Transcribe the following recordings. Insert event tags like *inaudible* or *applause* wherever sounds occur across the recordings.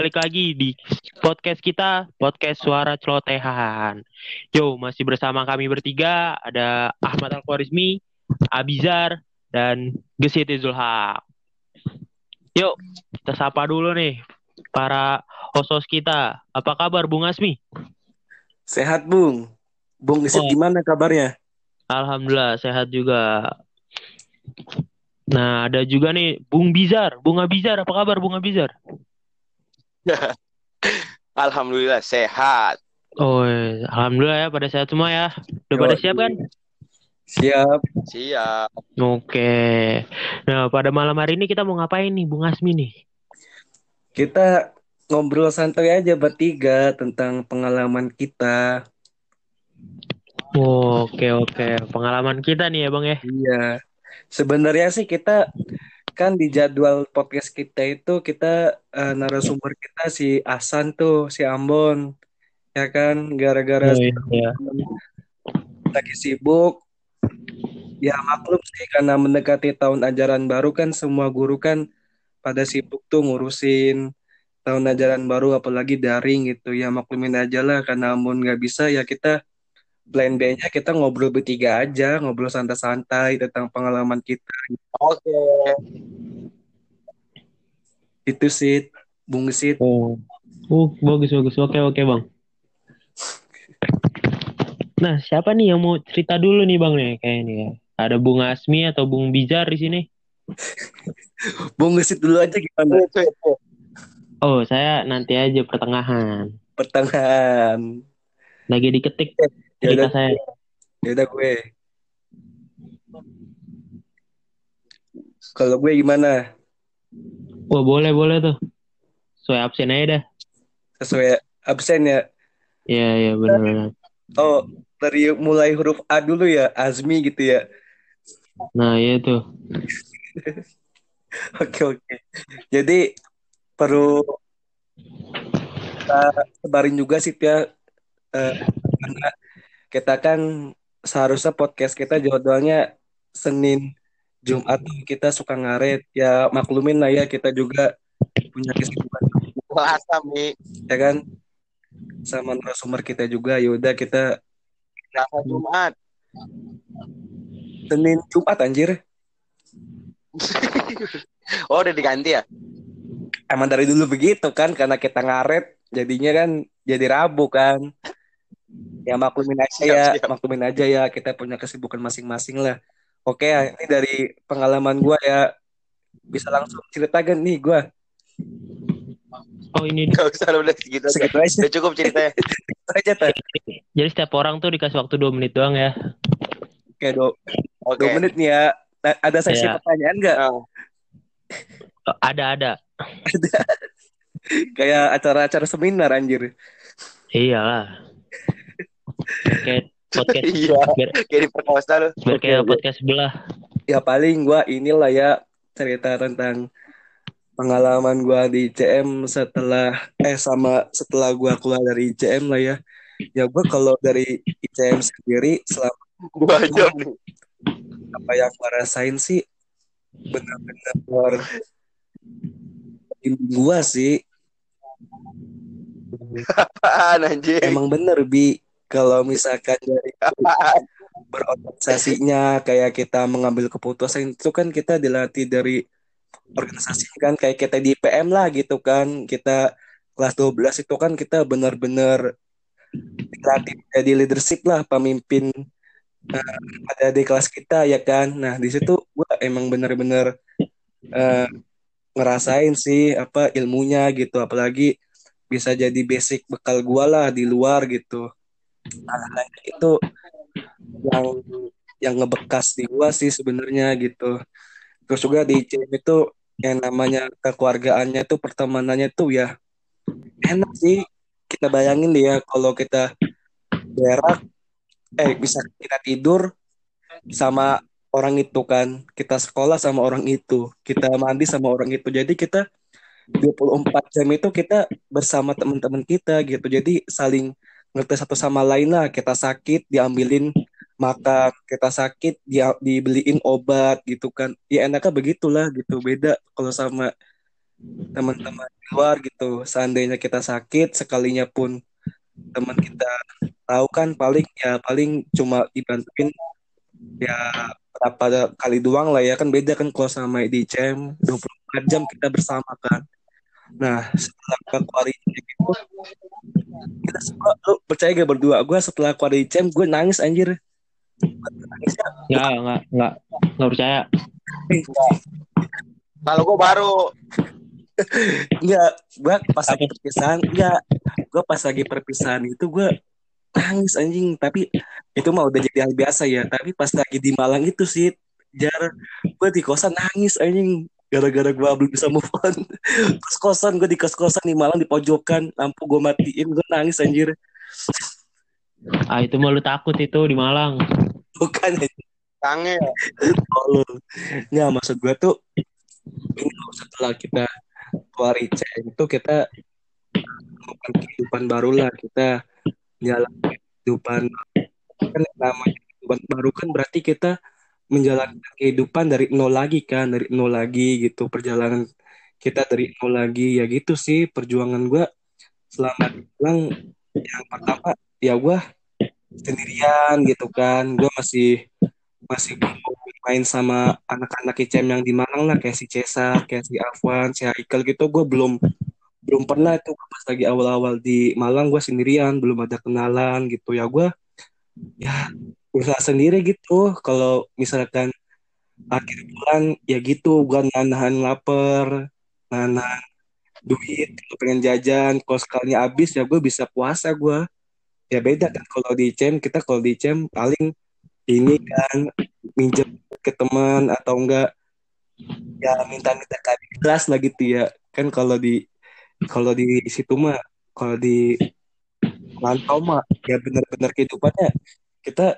balik lagi di podcast kita, podcast Suara Celotehan. Yo, masih bersama kami bertiga, ada Ahmad Al-Khwarizmi, Abizar, dan Gesit Zulhaq. Yuk, kita sapa dulu nih para host kita. Apa kabar Bung Asmi? Sehat, Bung. Bung Gesit oh. gimana kabarnya? Alhamdulillah, sehat juga. Nah, ada juga nih Bung Bizar. Bunga Bizar, apa kabar Bunga Bizar? *laughs* Alhamdulillah sehat. Oh, iya. alhamdulillah ya pada sehat semua ya. Udah Yo, pada siap kan? Siap. Siap. Oke. Nah, pada malam hari ini kita mau ngapain nih, Bung Asmi nih? Kita ngobrol santai aja bertiga tentang pengalaman kita. Oh, oke oke, pengalaman kita nih ya, Bang ya. Iya. Sebenarnya sih kita kan di jadwal podcast kita itu kita uh, narasumber kita si Asan tuh si Ambon. Ya kan gara-gara oh, iya. lagi sibuk. Ya maklum sih karena mendekati tahun ajaran baru kan semua guru kan pada sibuk tuh ngurusin tahun ajaran baru apalagi daring gitu. Ya maklumin aja lah karena Ambon nggak bisa ya kita plan B-nya kita ngobrol bertiga aja, ngobrol santai-santai tentang pengalaman kita. Oke. Okay. Itu sih, Bung Sid. Oh. Uh, bagus bagus. Oke oke, Bang. Nah, siapa nih yang mau cerita dulu nih, Bang nih kayak ini ya? Ada Bung Asmi atau Bung Bizar di sini? *laughs* Bung Sid dulu aja gimana? Oh, saya nanti aja pertengahan. Pertengahan. Lagi diketik ya udah. saya. Ya udah gue. Kalau gue gimana? Wah boleh boleh tuh. Sesuai absen aja dah. Sesuai absen ya? Iya iya benar oh dari mulai huruf A dulu ya Azmi gitu ya? Nah iya tuh. *laughs* Oke oke. Jadi perlu kita sebarin juga sih ya uh, karena kita kan seharusnya podcast kita jadwalnya Senin Jumat. Kita suka ngaret. Ya maklumin lah ya kita juga punya kesibukan. Asam nih ya kan? Sama narasumber kita juga. Yaudah kita Kenapa Jumat. Senin Jumat anjir. *laughs* Oh udah diganti ya? Emang dari dulu begitu kan karena kita ngaret jadinya kan jadi Rabu kan ya maklumin aja siap, ya siap. maklumin aja ya kita punya kesibukan masing-masing lah oke ini dari pengalaman gue ya bisa langsung ceritakan nih gue Oh ini Gak usah udah segitu, segitu aja. Udah cukup ceritanya. aja tuh. Jadi setiap orang tuh dikasih waktu dua menit doang ya. Oke do okay. dua menit nih ya. Nah, ada sesi ya. pertanyaan nggak? Oh. Ada ada. ada. Kayak acara-acara seminar anjir. Iyalah kayak podcast iya. biar, kayak di perkosa lu. biar kayak podcast sebelah. Ya paling gue inilah ya cerita tentang pengalaman gue di ICM setelah eh sama setelah gue keluar dari ICM lah ya. Ya gue kalau dari ICM sendiri selama gue aja nih. apa yang gue rasain sih benar-benar gue sih. *laughs* Apaan anjir? Emang bener Bi kalau misalkan dari *laughs* berorganisasinya kayak kita mengambil keputusan itu kan kita dilatih dari organisasi kan kayak kita di PM lah gitu kan. Kita kelas 12 itu kan kita benar-benar dilatih jadi leadership lah pemimpin uh, ada di kelas kita ya kan. Nah di situ gua emang benar-benar uh, ngerasain sih apa ilmunya gitu. Apalagi bisa jadi basic bekal gua lah di luar gitu hal itu yang yang ngebekas di gua sih sebenarnya gitu. Terus juga di ICM itu yang namanya kekeluargaannya tuh pertemanannya tuh ya enak sih. Kita bayangin ya kalau kita berak eh bisa kita tidur sama orang itu kan. Kita sekolah sama orang itu kita mandi sama orang itu. Jadi kita 24 jam itu kita bersama teman-teman kita gitu. Jadi saling ngerti satu sama lain lah. Kita sakit diambilin makan. Kita sakit dia dibeliin obat gitu kan. Ya enaknya begitulah gitu. Beda kalau sama teman-teman luar gitu. Seandainya kita sakit sekalinya pun teman kita tahu kan paling ya paling cuma dibantuin ya berapa kali doang lah ya. Kan beda kan kalau sama di CM 24 jam kita bersama kan nah setelah keluar itu kita semua lu percaya gak berdua gue setelah keluar CM gue nangis anjir Nangisnya, ya nggak nggak nggak percaya kalau gue baru Enggak, gue pas lagi perpisahan, enggak. Gue pas lagi perpisahan itu gue nangis anjing. Tapi itu mah udah jadi hal biasa ya. Tapi pas lagi di Malang itu sih, jar gue di kosan nangis anjing. Gara-gara gue belum bisa move on. *laughs* Kos-kosan gue di kos-kosan di Malang di pojokan. Lampu gue matiin, gue nangis anjir. Ah itu malu takut itu di Malang. Bukan Kangen. Oh, Nggak, maksud gue tuh setelah kita keluar ICM itu kita melakukan kehidupan baru lah kita jalan kehidupan kan namanya kehidupan baru kan berarti kita menjalankan kehidupan dari nol lagi kan dari nol lagi gitu perjalanan kita dari nol lagi. Ya gitu sih perjuangan gue selama bilang yang pertama ya gue sendirian gitu kan. Gue masih masih main sama anak-anak ICM yang di Malang lah kayak si Cesa, kayak si Afwan, si Haikal gitu. Gue belum belum pernah itu pas lagi awal-awal di Malang gue sendirian belum ada kenalan gitu. Ya gue ya usaha sendiri gitu. Kalau misalkan akhir bulan ya gitu gue nahan lapar nahan duit pengen jajan kalau sekali habis ya gue bisa puasa gue ya beda kan kalau di ICM kita kalau di ICM paling ini kan minjem ke teman atau enggak ya minta-minta kali kelas lah gitu ya. Kan kalau di kalau di situ mah kalau di rantau mah ya benar-benar kehidupannya kita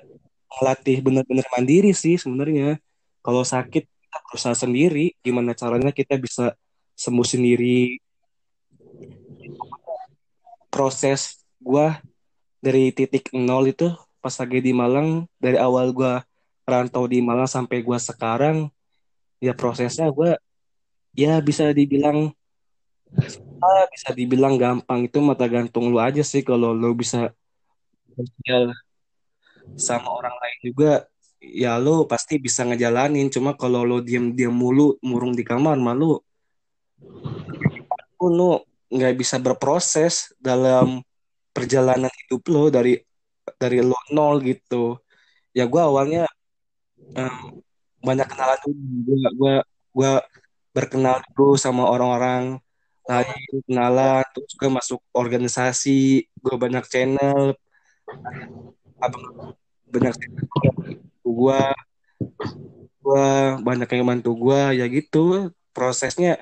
melatih benar-benar mandiri sih sebenarnya. Kalau sakit kita berusaha sendiri. Gimana caranya kita bisa sembuh sendiri. Proses gua dari titik nol itu pas lagi di Malang dari awal gue rantau di Malang sampai gue sekarang ya prosesnya gue ya bisa dibilang ah, bisa dibilang gampang. Itu mata gantung lu aja sih kalau lu bisa. Sosial sama orang lain juga ya lu pasti bisa ngejalanin. Cuma kalau lu diam-diam mulu murung di kamar malu. Lu nggak bisa berproses dalam perjalanan hidup lo dari dari lo nol gitu. Ya gue awalnya um, banyak kenalan dulu. Gue gue berkenal dulu sama orang-orang lain kenalan terus gue masuk organisasi gue banyak channel abang banyak gue gue banyak yang bantu gue ya gitu. Prosesnya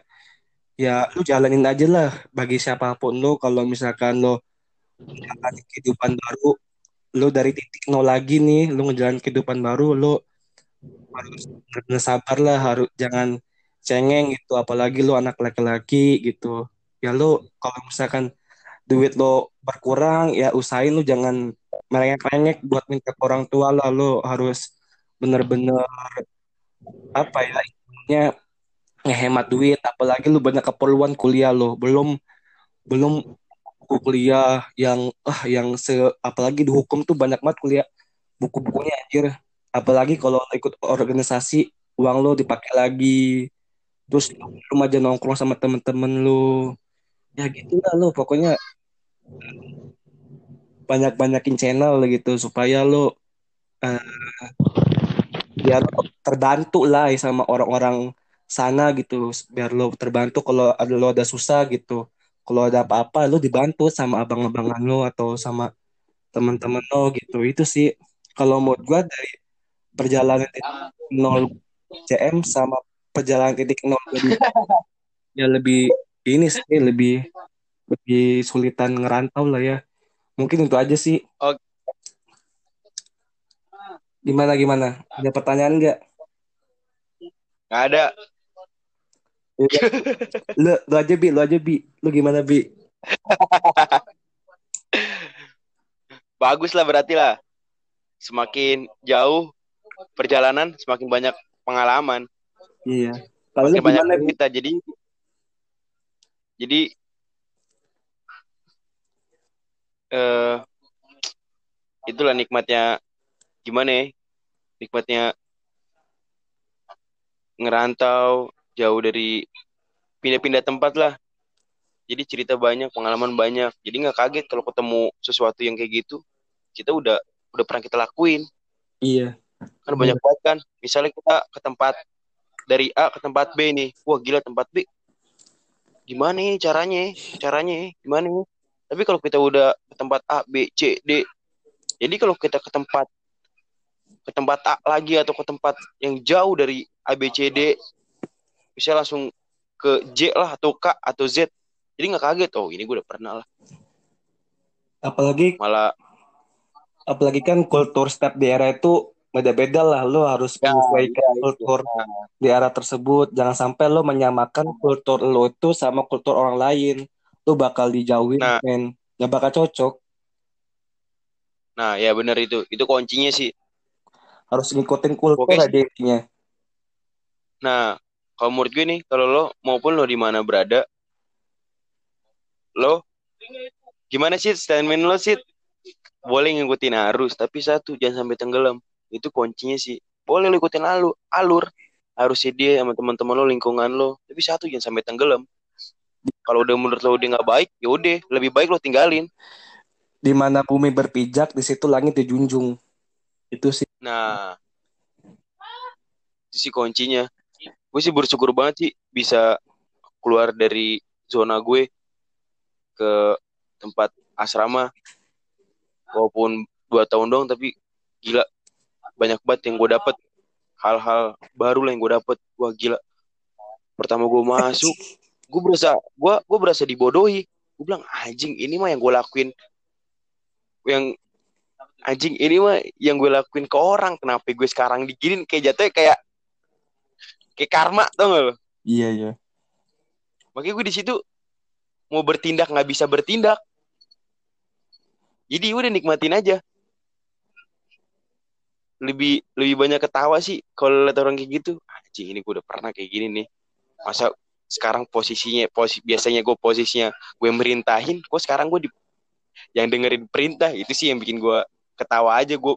ya lu jalanin aja lah. Bagi siapa pun lo kalau misalkan lo kehidupan baru lu dari titik nol lagi nih lu ngejalan kehidupan baru lu harus sabar lah. Harus jangan cengeng gitu. Apalagi lu anak laki-laki gitu. Ya lu kalau misalkan duit lo berkurang ya usahain lu jangan merengek-rengek buat minta ke orang tua lah. Lu harus bener-bener apa ya intinya ngehemat duit. Apalagi lu banyak keperluan kuliah lo. Belum belum kuliah yang ah yang se apalagi di hukum tuh banyak banget kuliah buku-bukunya anjir. Apalagi kalau ikut organisasi uang lo dipakai lagi. Terus lu aja nongkrong sama temen-temen lu. Ya gitu lah lo pokoknya banyak-banyakin channel gitu supaya lo uh, lo terbantu lah sama orang-orang sana gitu. Biar lo terbantu kalau ada lo ada susah gitu. Kalau ada apa-apa lu dibantu sama abang-abangan lu atau sama teman-teman lo gitu. Itu sih kalau menurut gua dari perjalanan titik nol CM sama perjalanan titik nol *laughs* ya lebih ini sih lebih lebih sulitan ngerantau lah ya mungkin itu aja sih Oke. gimana gimana ada pertanyaan nggak nggak ada lu, lu aja bi, lu aja bi. Lu gimana bi? Bagus lah berarti lah. Semakin jauh perjalanan, semakin banyak pengalaman. Iya. Kalau semakin banyak kita jadi Jadi eh itulah nikmatnya gimana ya? Nikmatnya ngerantau jauh dari pindah-pindah tempat lah. Jadi cerita banyak, pengalaman banyak. Jadi nggak kaget kalau ketemu sesuatu yang kayak gitu. Kita udah udah pernah kita lakuin. Iya. Kan banyak banget kan. Misalnya kita ke tempat dari A ke tempat B nih. Wah gila tempat B. Gimana nih caranya? Caranya gimana nih? Tapi kalau kita udah ke tempat A, B, C, D. Jadi kalau kita ke tempat ke tempat A lagi atau ke tempat yang jauh dari A, B, C, D. Bisa langsung ke J lah atau K atau Z. Jadi nggak kaget. Oh ini gue udah pernah lah. Apalagi Malah apalagi kan kultur setiap daerah itu beda-beda lah. Lo harus Ya, menyesuaikan itu. kultur daerah tersebut. Jangan sampai lo menyamakan kultur lo itu sama kultur orang lain. Lo bakal dijauhin, Nah. men. Gak bakal cocok. Nah, ya benar itu. Itu kuncinya sih. Harus ngikutin kultur aja intinya. Nah, kalau menurut gue nih, kalau lo maupun lo di mana berada, lo gimana sih statement lo sih? Boleh ngikutin arus, tapi satu jangan sampai tenggelam. Itu kuncinya sih. Boleh lo ikutin alur, alur. Harusnya dia sama teman-teman lo, lingkungan lo. Tapi satu jangan sampai tenggelam. Kalau udah menurut lo udah nggak baik, ya udah lebih baik lo tinggalin. Di mana bumi berpijak, di situ langit dijunjung. Itu sih. Nah, itu sih kuncinya. Gue sih bersyukur banget sih bisa keluar dari zona gue ke tempat asrama. Walaupun dua tahun doang, tapi gila banyak banget yang gue dapet. Hal-hal baru lah yang gue dapet. Wah gila. Pertama gue masuk, *laughs* gue berasa gue gue berasa dibodohi. Gue bilang anjing ini mah yang gue lakuin yang anjing ini mah yang gue lakuin ke orang. Kenapa gue sekarang diginin kayak jatuhnya kayak kayak karma tau gak lo Iya, iya. makanya gue di situ mau bertindak nggak bisa bertindak. Jadi udah nikmatin aja. Lebih lebih banyak ketawa sih kalau lihat orang kayak gitu. Anjing ini gue udah pernah kayak gini nih. Masa sekarang posisinya posi, biasanya gue posisinya gue merintahin kok sekarang gue di yang dengerin perintah itu sih yang bikin gue ketawa aja gue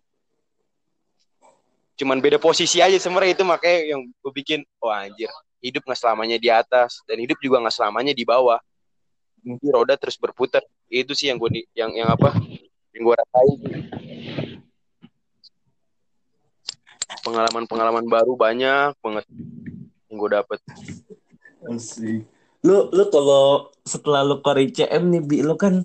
cuman beda posisi aja sebenarnya itu makanya yang gue bikin oh anjir hidup nggak selamanya di atas dan hidup juga nggak selamanya di bawah. Jadi roda terus berputar itu sih yang gue yang yang apa yang gue rasain. Pengalaman-pengalaman baru banyak banget yang gue dapet Asik. Lu lu kalau setelah lu keluar ICM nih Bi, lu kan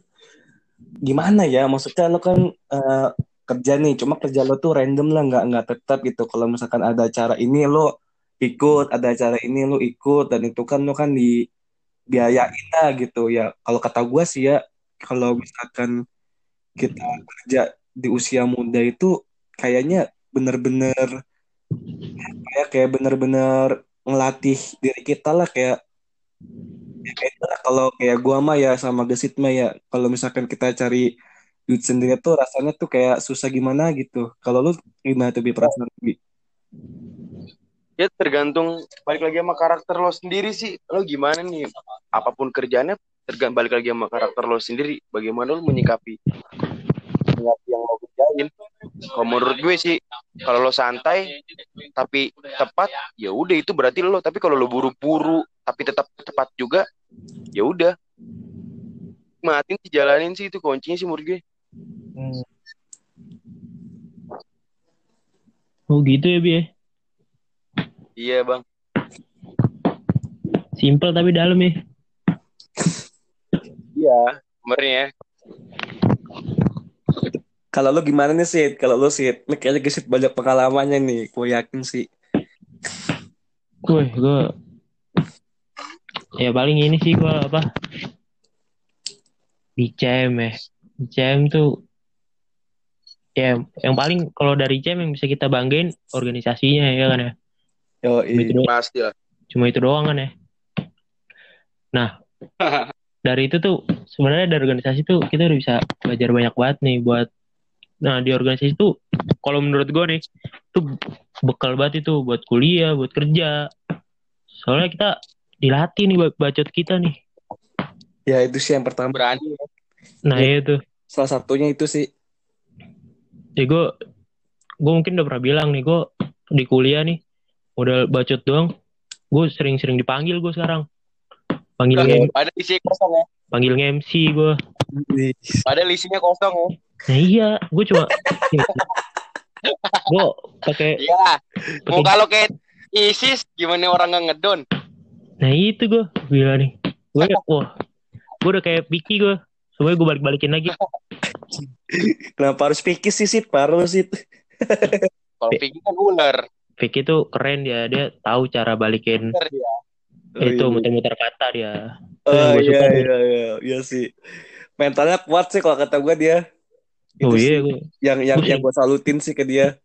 gimana ya? Maksudnya lu kan eh, kerja nih, cuma kerja lu tuh random lah, nggak nggak tetap gitu. Kalau misalkan ada acara ini lu ikut, ada acara ini lu ikut, dan itu kan lu kan dibiayain lah gitu ya. Kalau kata gua sih ya, kalau misalkan kita kerja di usia muda itu kayaknya bener-bener kayak kayak bener-bener ngelatih diri kita lah kayak ya kalau kayak gua mah ya sama Gesit mah ya kalau misalkan kita cari duit sendiri tuh rasanya tuh kayak susah gimana gitu. Kalau lu gimana tuh bi perasaan bi? Ya tergantung balik lagi sama karakter lo sendiri sih. Lo gimana nih? Apa pun kerjaannya tergantung balik lagi sama karakter lo sendiri. Bagaimana lo menyikapi menyikapi yang lo kerjain kalau menurut gue sih kalau lo santai tapi tepat ya udah itu berarti lo. Tapi kalau lo buru-buru tapi tetap tepat juga ya udah. Matiin sih jalanin sih itu kuncinya sih menurut gue. Oh gitu ya Bi ya. iya bang. Simple tapi dalam ya. iya sebenarnya kalau lu gimana nih Sid kalau lu Sid ini kayaknya Gesit banyak pengalamannya nih gue yakin sih Gue gue ya paling ini sih gue apa di CM ya. Di CM tuh ya yang paling kalau dari CM yang bisa kita banggain organisasinya ya kan ya. yo Cuma itu, doang, pasti lah cuma itu doang kan ya. Nah *laughs* dari itu tuh sebenarnya dari organisasi tuh kita udah bisa belajar banyak banget nih buat nah di organisasi tuh kalau menurut gue nih tuh bekal banget itu buat kuliah buat kerja soalnya kita dilatih nih buat bacot kita nih Ya itu sih yang pertama. berani ya. Nah Iya. itu. Salah satunya itu sih. Ya gue gue mungkin udah pernah bilang nih gue di kuliah nih udah bacot doang. Gue sering-sering dipanggil gue sekarang. Panggil Padahal isinya kosong ya. Panggil MC gue. Padahal isinya kosong ya. Nah iya, gue cuma gue pakai Iya. Mau pakai kalau kayak ISIS gimana orang nggak ngedon? Nah itu gue bilang nih. Gue wah, gue udah kayak Vicky gue. Semuanya gue balik-balikin lagi. Kenapa harus pikir sih sih parah sih. Kalau Vicky kan ular. Vicky tuh keren dia. Dia tahu cara balikin Ular dia. itu muter-muter kata dia. Oh gua iya iya iya iya sih. Mentalnya kuat sih kalau kata gue dia. Oh Itu iya, sih gue yang yang Gua yang gue salutin sih ke dia.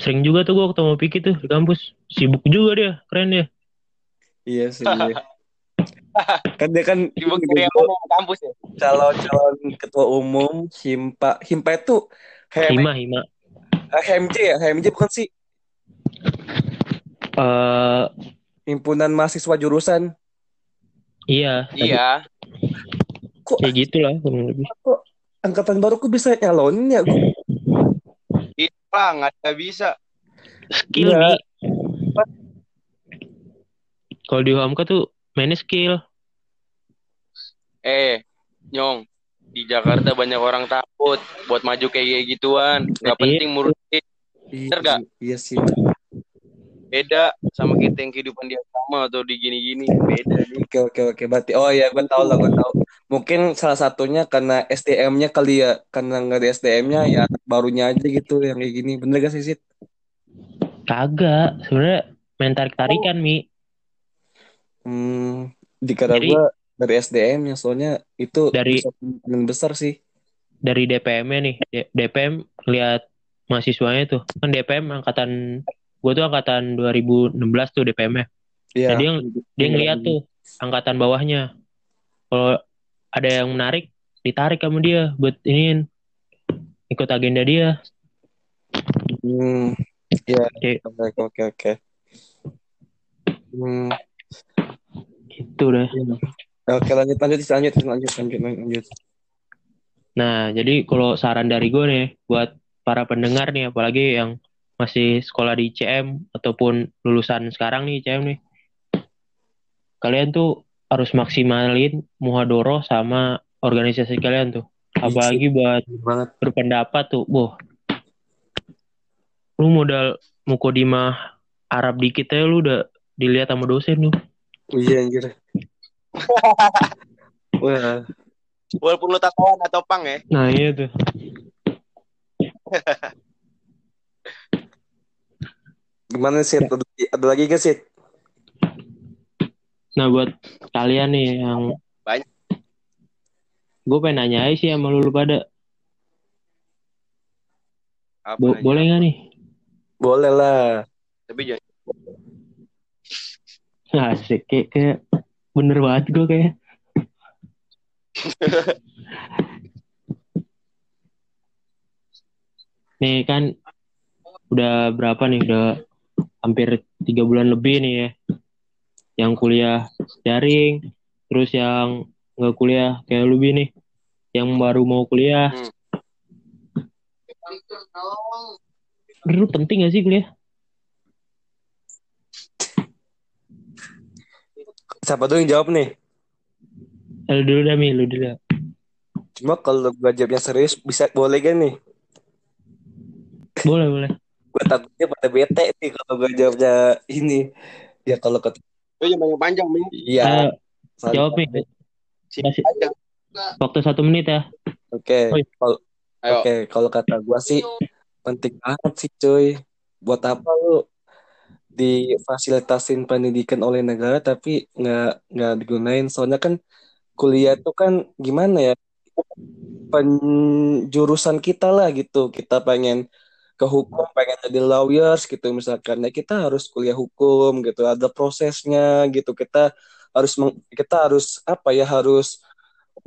sering juga tuh gue ketemu Vicky tuh di kampus. Sibuk juga dia, keren dia. Iya sih. Iya. *laughs* kan dia kan Sibuk bego, mana kampus ya? calon calon ketua umum himpa himpa itu HM, Hima, Hima. HMJ ya HMJ bukan sih Eh himpunan mahasiswa jurusan iya, Iya. kok kayak gitulah kurang lebih. angkatan baru kok bisa nyalonin ya Lah nggak ada bisa. Skill Iya. nih. Kalau di Hamka tuh mainnya skill. Eh, Nyong. Di Jakarta banyak orang takut buat maju kayak gituan. Nggak Iya. penting murni. Bener iya, gak? iya sih Beda sama kita yang kehidupan di asrama atau di gini-gini. Beda nih. oke oke oke berarti oh ya gue tahu lah gue tahu mungkin salah satunya karena SDM-nya kali ya karena nggak ada SDM-nya ya anak barunya aja gitu yang kayak gini bener gak sih Sid? Kagak, sebenarnya main tarik-tarikan Mi. Hmm, dikira Jadi- gue dari SDM-nya soalnya itu Dari- besar sih dari DPM-nya nih. DPM lihat mahasiswanya tuh. Kan DPM angkatan gue tuh angkatan 2016 tuh DPM-nya. Iya. Nah, dia dia ngeliat tuh angkatan bawahnya. Kalau ada yang menarik, ditarik sama dia buat iniin ikut agenda dia. Hmm, ya, Oke. oke, oke, oke. Hmm, Gitu deh. oke lanjut, lanjut, lanjut, lanjut, lanjut, lanjut. Nah, jadi kalau saran dari gue nih buat para pendengar nih, apalagi yang masih sekolah di ICM ataupun lulusan sekarang nih ICM nih, kalian tuh harus maksimalin muhadoroh sama organisasi kalian tuh. Apalagi buat banget. berpendapat tuh, boh. Lu modal mukodimah Arab dikit aja lu udah dilihat sama dosen lu. Iya anjir. *laughs* Wah, Walaupun lu tatoan atau pang ya. Nah, iya tuh. *laughs* gimana sih? Ada, ada lagi gak sih? Nah, buat kalian nih yang Banyak. Gue pengen nanya aja sih sama lu, pada. Apa Bo- aja. boleh nggak nih? Boleh lah. Tapi jangan. *laughs* Asik, kayak, kayak bener banget gue kayak. *laughs* nih kan udah berapa nih? Udah hampir tiga bulan lebih nih ya. Yang kuliah daring, terus yang nggak kuliah kayak lu nih. Yang baru mau kuliah. Dulu penting gak sih kuliah? Siapa tuh yang jawab nih? Lu dulu dah, Mi. Lu dulu. Cuma kalau gue jawabnya serius, bisa boleh gak nih? Boleh, boleh. Gue takutnya pada bete nih kalau gue jawabnya ini. Ya kalau ke Lu jangan banyak panjang, Mi. Iya. Soalnya- jawab, Mi. Sini Kasih. aja. Waktu satu menit ya. Oke, Oi. kalau Ayo. oke kalau kata gua sih penting banget sih cuy. Buat apa lu difasilitasin pendidikan oleh negara tapi nggak nggak digunain? Soalnya kan kuliah itu kan gimana ya penjurusan kita lah gitu. Kita pengen ke hukum, pengen jadi lawyers gitu misalkan. Ya kita harus kuliah hukum gitu. Ada prosesnya gitu. Kita harus meng- kita harus apa ya harus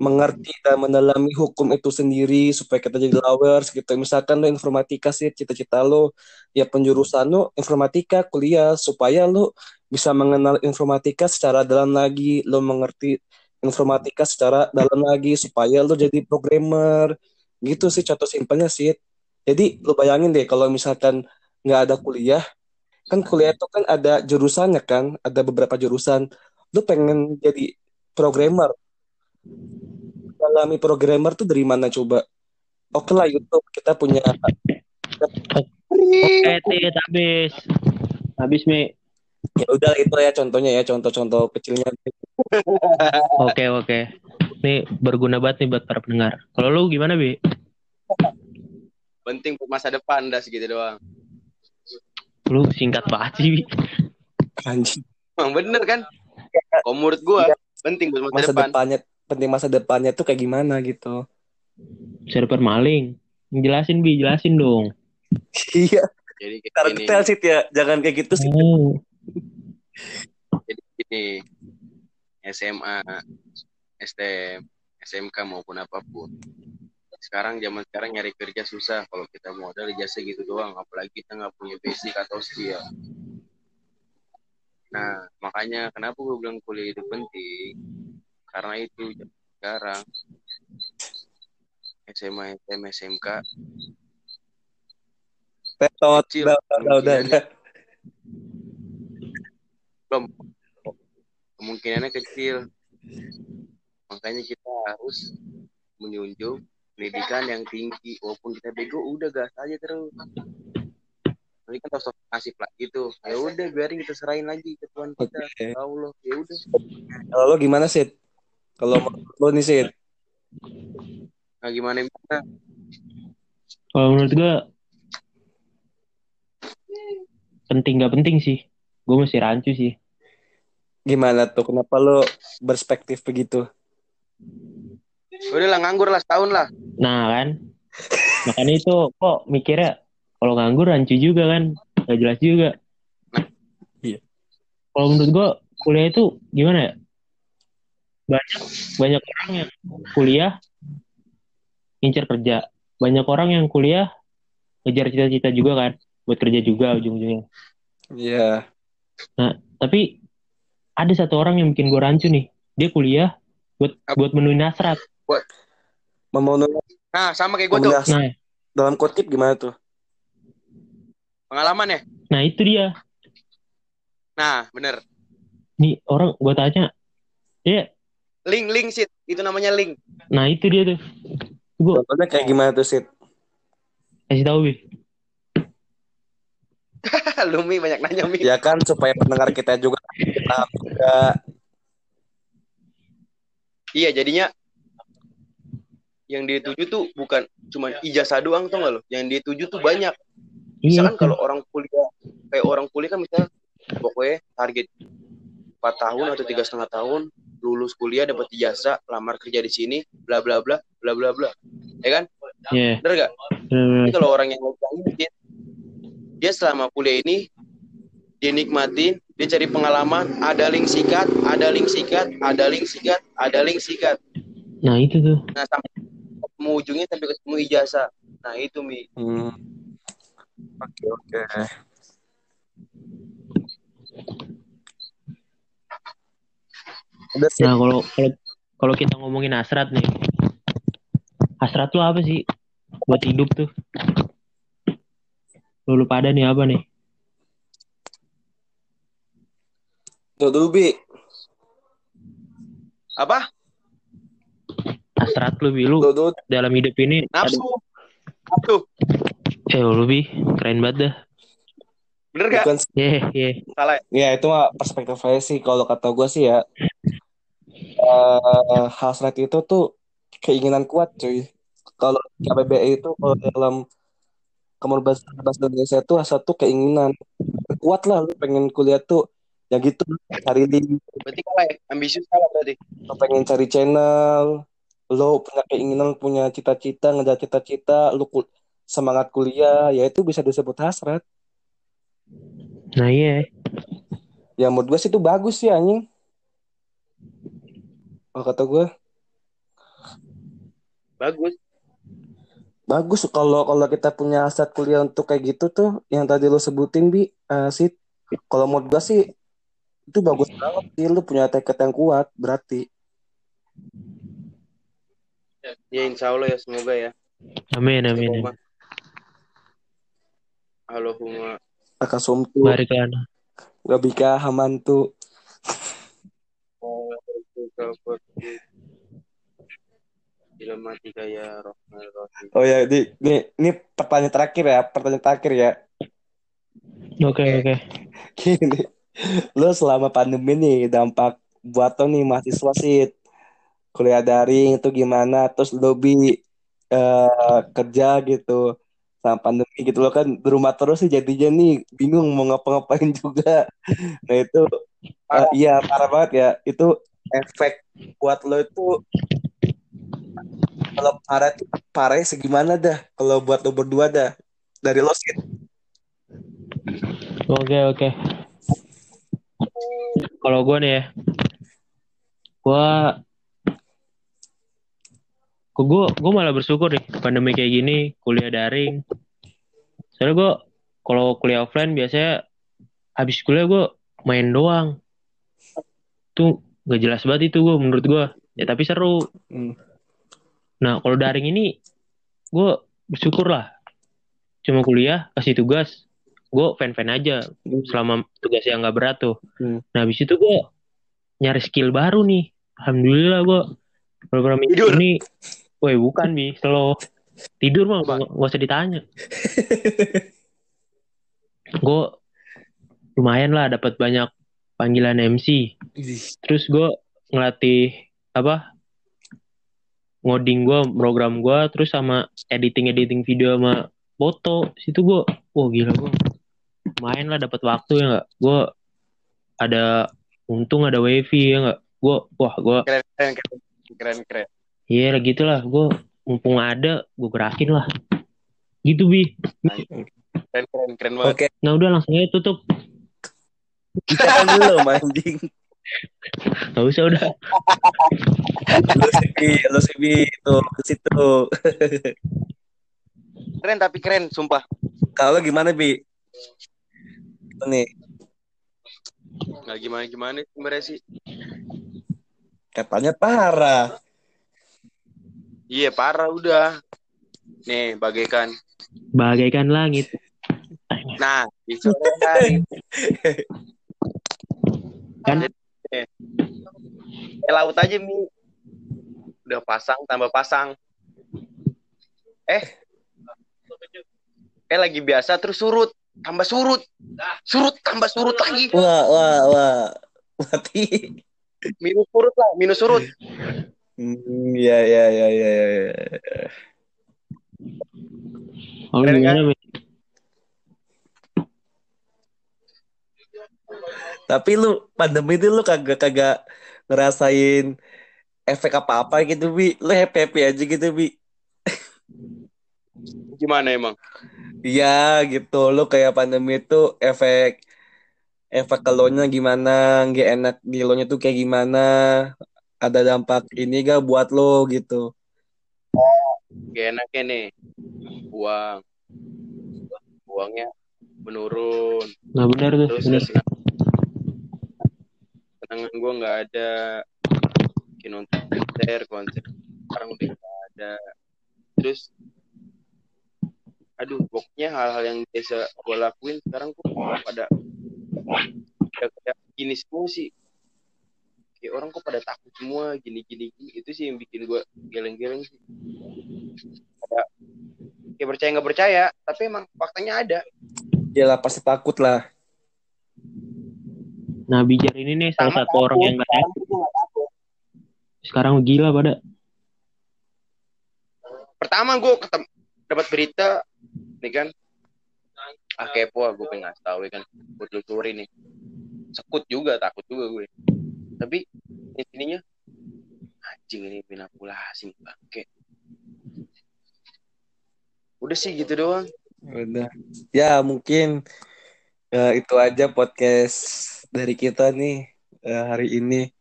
mengerti dan mendalami hukum itu sendiri supaya kita jadi lawyers gitu. Misalkan lo informatika sih cita-cita lo ya penjurusan lo informatika kuliah supaya lo bisa mengenal informatika secara dalam lagi, lo mengerti informatika secara dalam lagi supaya lu jadi programmer gitu sih contoh simpelnya sih jadi lu bayangin deh kalau misalkan nggak ada kuliah kan kuliah itu kan ada jurusannya kan ada beberapa jurusan lu pengen jadi programmer dalami programmer tuh dari mana coba oke lah YouTube kita punya Oke, tit habis. Habis, Mi. ya udah itu ya contohnya ya contoh-contoh kecilnya *laughs* Oke, oke. Ini berguna banget nih buat para pendengar. Kalau lu gimana, Bi? Penting buat masa depan dah segitu doang. Lu singkat banget sih, anjing Emang bener kan? Kalau menurut gua penting buat masa, masa depan. depannya penting masa depannya tuh kayak gimana gitu Server maling. Jelasin, Bi. Jelasin dong. iya Jadi gini. detail sih ya jangan kayak gitu sih Oh. Jadi gini. SMA, STM, SMK maupun apa pun. Sekarang zaman sekarang nyari kerja susah kalau kita modal ijazah gitu doang, apalagi kita nggak punya basic atau skill. Nah, makanya kenapa gue bilang kuliah itu penting? Karena itu sekarang SMA, SM, SMK Tetot, Kecil. udah, udah, udah, udah, udah. belum kemungkinannya kecil. Makanya kita harus menjunjung pendidikan yang tinggi. Walaupun kita bego, udah gas aja terus. Nanti kan tos nasib lagi tuh. Ya udah, biarin kita serahin lagi ke Tuhan kita. Oke. Ya Allah, ya udah. Kalau lo gimana sih? Kalau lo nih sih, Nah, gimana gimana? Kalau menurut gue penting gak penting sih. Gue masih rancu sih. gimana tuh? Kenapa lo berspektif begitu? Udah lah, nganggur lah setahun lah. Nah kan, makanya itu kok mikirnya kalau nganggur rancu juga kan, gak jelas juga. Iya. Kalau menurut gue kuliah itu gimana ya? Banyak banyak orang yang kuliah ngincer kerja, banyak orang yang kuliah ngejar cita-cita juga kan, buat kerja juga ujung-ujungnya. Iya. Tapi ada satu orang yang bikin gue rancu nih, dia kuliah buat buat menuin hasrat. Memenuhi Nah, sama kayak gue tuh. Nah, dalam kutip gimana tuh? Pengalaman ya? nah itu dia. Nah, bener. Nih orang gue tanya, dia Link, link, sit. Itu namanya link. Nah itu dia tuh. Gue Contohnya kayak gimana tuh sih? kasih tahu Bi. *laughs* Lu Mi banyak nanya Mi. Ya kan supaya pendengar kita juga paham juga. Iya, jadinya yang dia tuju tuh bukan cuma ijazah doang tuh nggak lo? Yang dia tuju tuh banyak. Iya. Misalkan kalau orang kuliah kayak orang kuliah kan misalnya pokoknya target 4 tahun atau tiga setengah tahun lulus kuliah dapat ijazah lamar kerja di sini bla bla bla bla bla bla ya kan Iya. bener gak. Tapi kalau orang yang dia, dia selama kuliah ini dia nikmatin, dia cari pengalaman, ada link sikat, ada link sikat, ada link sikat, ada link sikat. Nah itu tuh. Nah sampai ujungnya sampai ketemu ijazah. Nah itu mi. Hmm. Oke oke. Udah sih. Nah kalau kalau kalau kita ngomongin hasrat nih, hasrat lu apa sih buat hidup tuh? Lu, lu pada nih apa nih? Tuh dulu Bi. Apa? Hasrat lu bi lu Tuh dulu. dalam hidup ini. Nafsu. Nafsu. Eh lu bi keren banget dah. Bener gak? Bukan Ye ye. Salah. Ya itu mah perspektif saya sih kalau kata gue sih ya eh hasrat itu tuh keinginan kuat cuy. Kalau KBBI itu kalau dalam kamu bahasa bahasa Indonesia itu hasrat tuh keinginan kuat lah lu pengen kuliah tuh ya gitu cari link Berarti kalah ya? Ambisius kalah berarti. lu pengen cari channel lu punya keinginan punya cita-cita ngejar cita-cita lu kul- semangat kuliah ya itu bisa disebut hasrat. Nah iya. ya menurut gue sih itu bagus sih anjing. Kalau kata gue Bagus. bagus. Kalau kalau kita punya hasrat kuliah untuk kayak gitu tuh yang tadi lo sebutin bi eh, sih kalau menurut gue sih itu bagus banget sih lu punya tekad yang kuat berarti Ya insya Allah ya semoga ya. Amin amin. amin. Allahumma. Akasumtu Barik lana. gabika hamantu. Ya. Oh ya, di, ini, ini pertanyaan terakhir ya, pertanyaan terakhir ya. Oke oke. *laughs* Gini, lo selama pandemi nih dampak buat lo nih mahasiswa sih kuliah daring itu gimana? Terus lo bi eh, kerja gitu sama pandemi gitu lo kan di rumah terus sih jadinya nih bingung mau ngapa-ngapain juga. *laughs* Nah itu eh, iya parah banget ya. Itu efek buat lo itu kalau parah tuh parahnya segimana dah kalau buat lo berdua dah dari lo sih. Oke oke. Kalau gue nih ya, gue gue gue malah bersyukur nih pandemi kayak gini kuliah daring. Soalnya gue kalau kuliah offline biasanya habis kuliah gue main doang. Tuh gak jelas banget itu gue menurut gue. Ya tapi seru. Hmm. Nah kalau daring ini gue bersyukur lah. Cuma kuliah kasih tugas, gue fan-fan aja selama tugasnya nggak berat tuh. Hmm. Nah habis itu gue nyari skill baru nih. Alhamdulillah gue beberapa minggu Tidur. ini, woi bukan bi, slow tidur mah nggak nggak usah ditanya. gue lumayan lah dapat banyak panggilan MC. Terus gue ngelatih apa ngoding gue, program gue, terus sama editing editing video sama foto. Situ gue, wah gila gue, main lah dapat waktu ya nggak. Gue ada untung ada wifi ya nggak. Gue, wah gue, Keren keren keren keren keren. Iya lah gitu lah. Gue mumpung ada, gue gerakin lah. Gitu bi. Keren keren keren banget. Oke, Nah udah langsung aja tutup. jangan dulu anjing. Gak usah udah. Lu sih, Bi. lu sih Bi. tuh ke situ. Keren tapi keren sumpah. Kalau gimana bi? Itu nih Nggak gimana gimana sebenarnya sih. katanya parah. Iya parah udah. Nih bagaikan. Bagaikan langit. Nah di sore hari. Kan? Eh, eh, laut aja mi. Udah pasang tambah pasang. Eh. Eh lagi biasa terus surut. Tambah surut. Surut tambah surut lagi. Wah, wah, wah. Mati. Minus surut lah. Minus surut. Hmm, ya, ya, ya, ya, ya. Oh, Keren gimana, Bi? Tapi lu pandemi itu lu kagak kagak ngerasain efek apa-apa gitu bi. Lu happy happy aja gitu bi. Gimana emang? Iya gitu. Lu kayak pandemi itu efek efek ke lo nya gimana? Nggak enak di lo nya tuh kayak gimana? Ada dampak ini gak buat lo gitu? Gak enaknya nih. Uang. Uangnya menurun. Nah benar tuh. Terus benar. kesenangan gue nggak ada. Bikin nonton konser, konser. Sekarang udah nggak ada. Terus aduh pokoknya hal-hal yang biasa gue lakuin sekarang kok pada udah kayak gini semua sih orang kok pada takut semua gini gini gini itu sih yang bikin gue geleng-geleng sih pada kayak percaya nggak percaya tapi emang faktanya ada Ya lah pasti takut lah. Nah Bijar ini nih salah satu orang yang gak takut. Sekarang gua nggak takut. Sekarang gila pada. pertama gue ketemu dapat berita nih kan ah kepo gue pengen ngasih tahu ya kan gue telusuri nih sekut juga takut juga gue tapi intinya anjing ini manipulasi bangke udah sih gitu doang Udah. Ya mungkin eh, itu aja podcast dari kita nih eh, hari ini.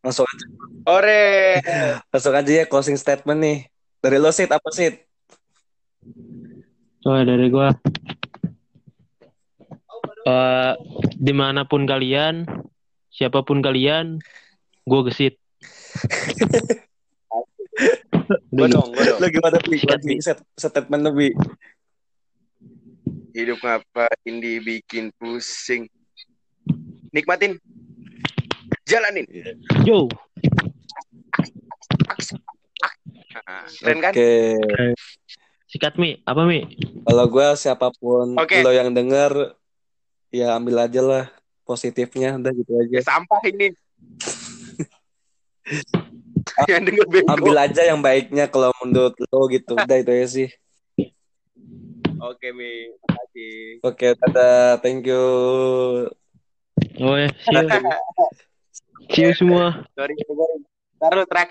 Langsung aja, ore langsung aja ya closing statement nih. Dari lo Sid apa Sid? Oh dari gua. Eh di mana pun kalian, siapa pun kalian, gue gesit. *laughs* Gue dong, gue dong. Lo gimana Pi? Statement Pi. Hidup ngapain dibikin pusing. Nikmatin. Jalanin. Yo, Nah, keren kan? Oke. sikat Mi, apa Mi? Kalau gue siapa pun Oke. lo yang denger, ya ambil aja lah positifnya. Udah gitu aja. Ya, sampah ini. Yang denger bego. Ambil aja yang baiknya kalau menurut lo gitu. Udah itu aja sih. Oke, Mi. Makasih. Oke, dadah. Thank you. Oh ya, see you. see you semua. Sorry, sorry. Taruh terakhir.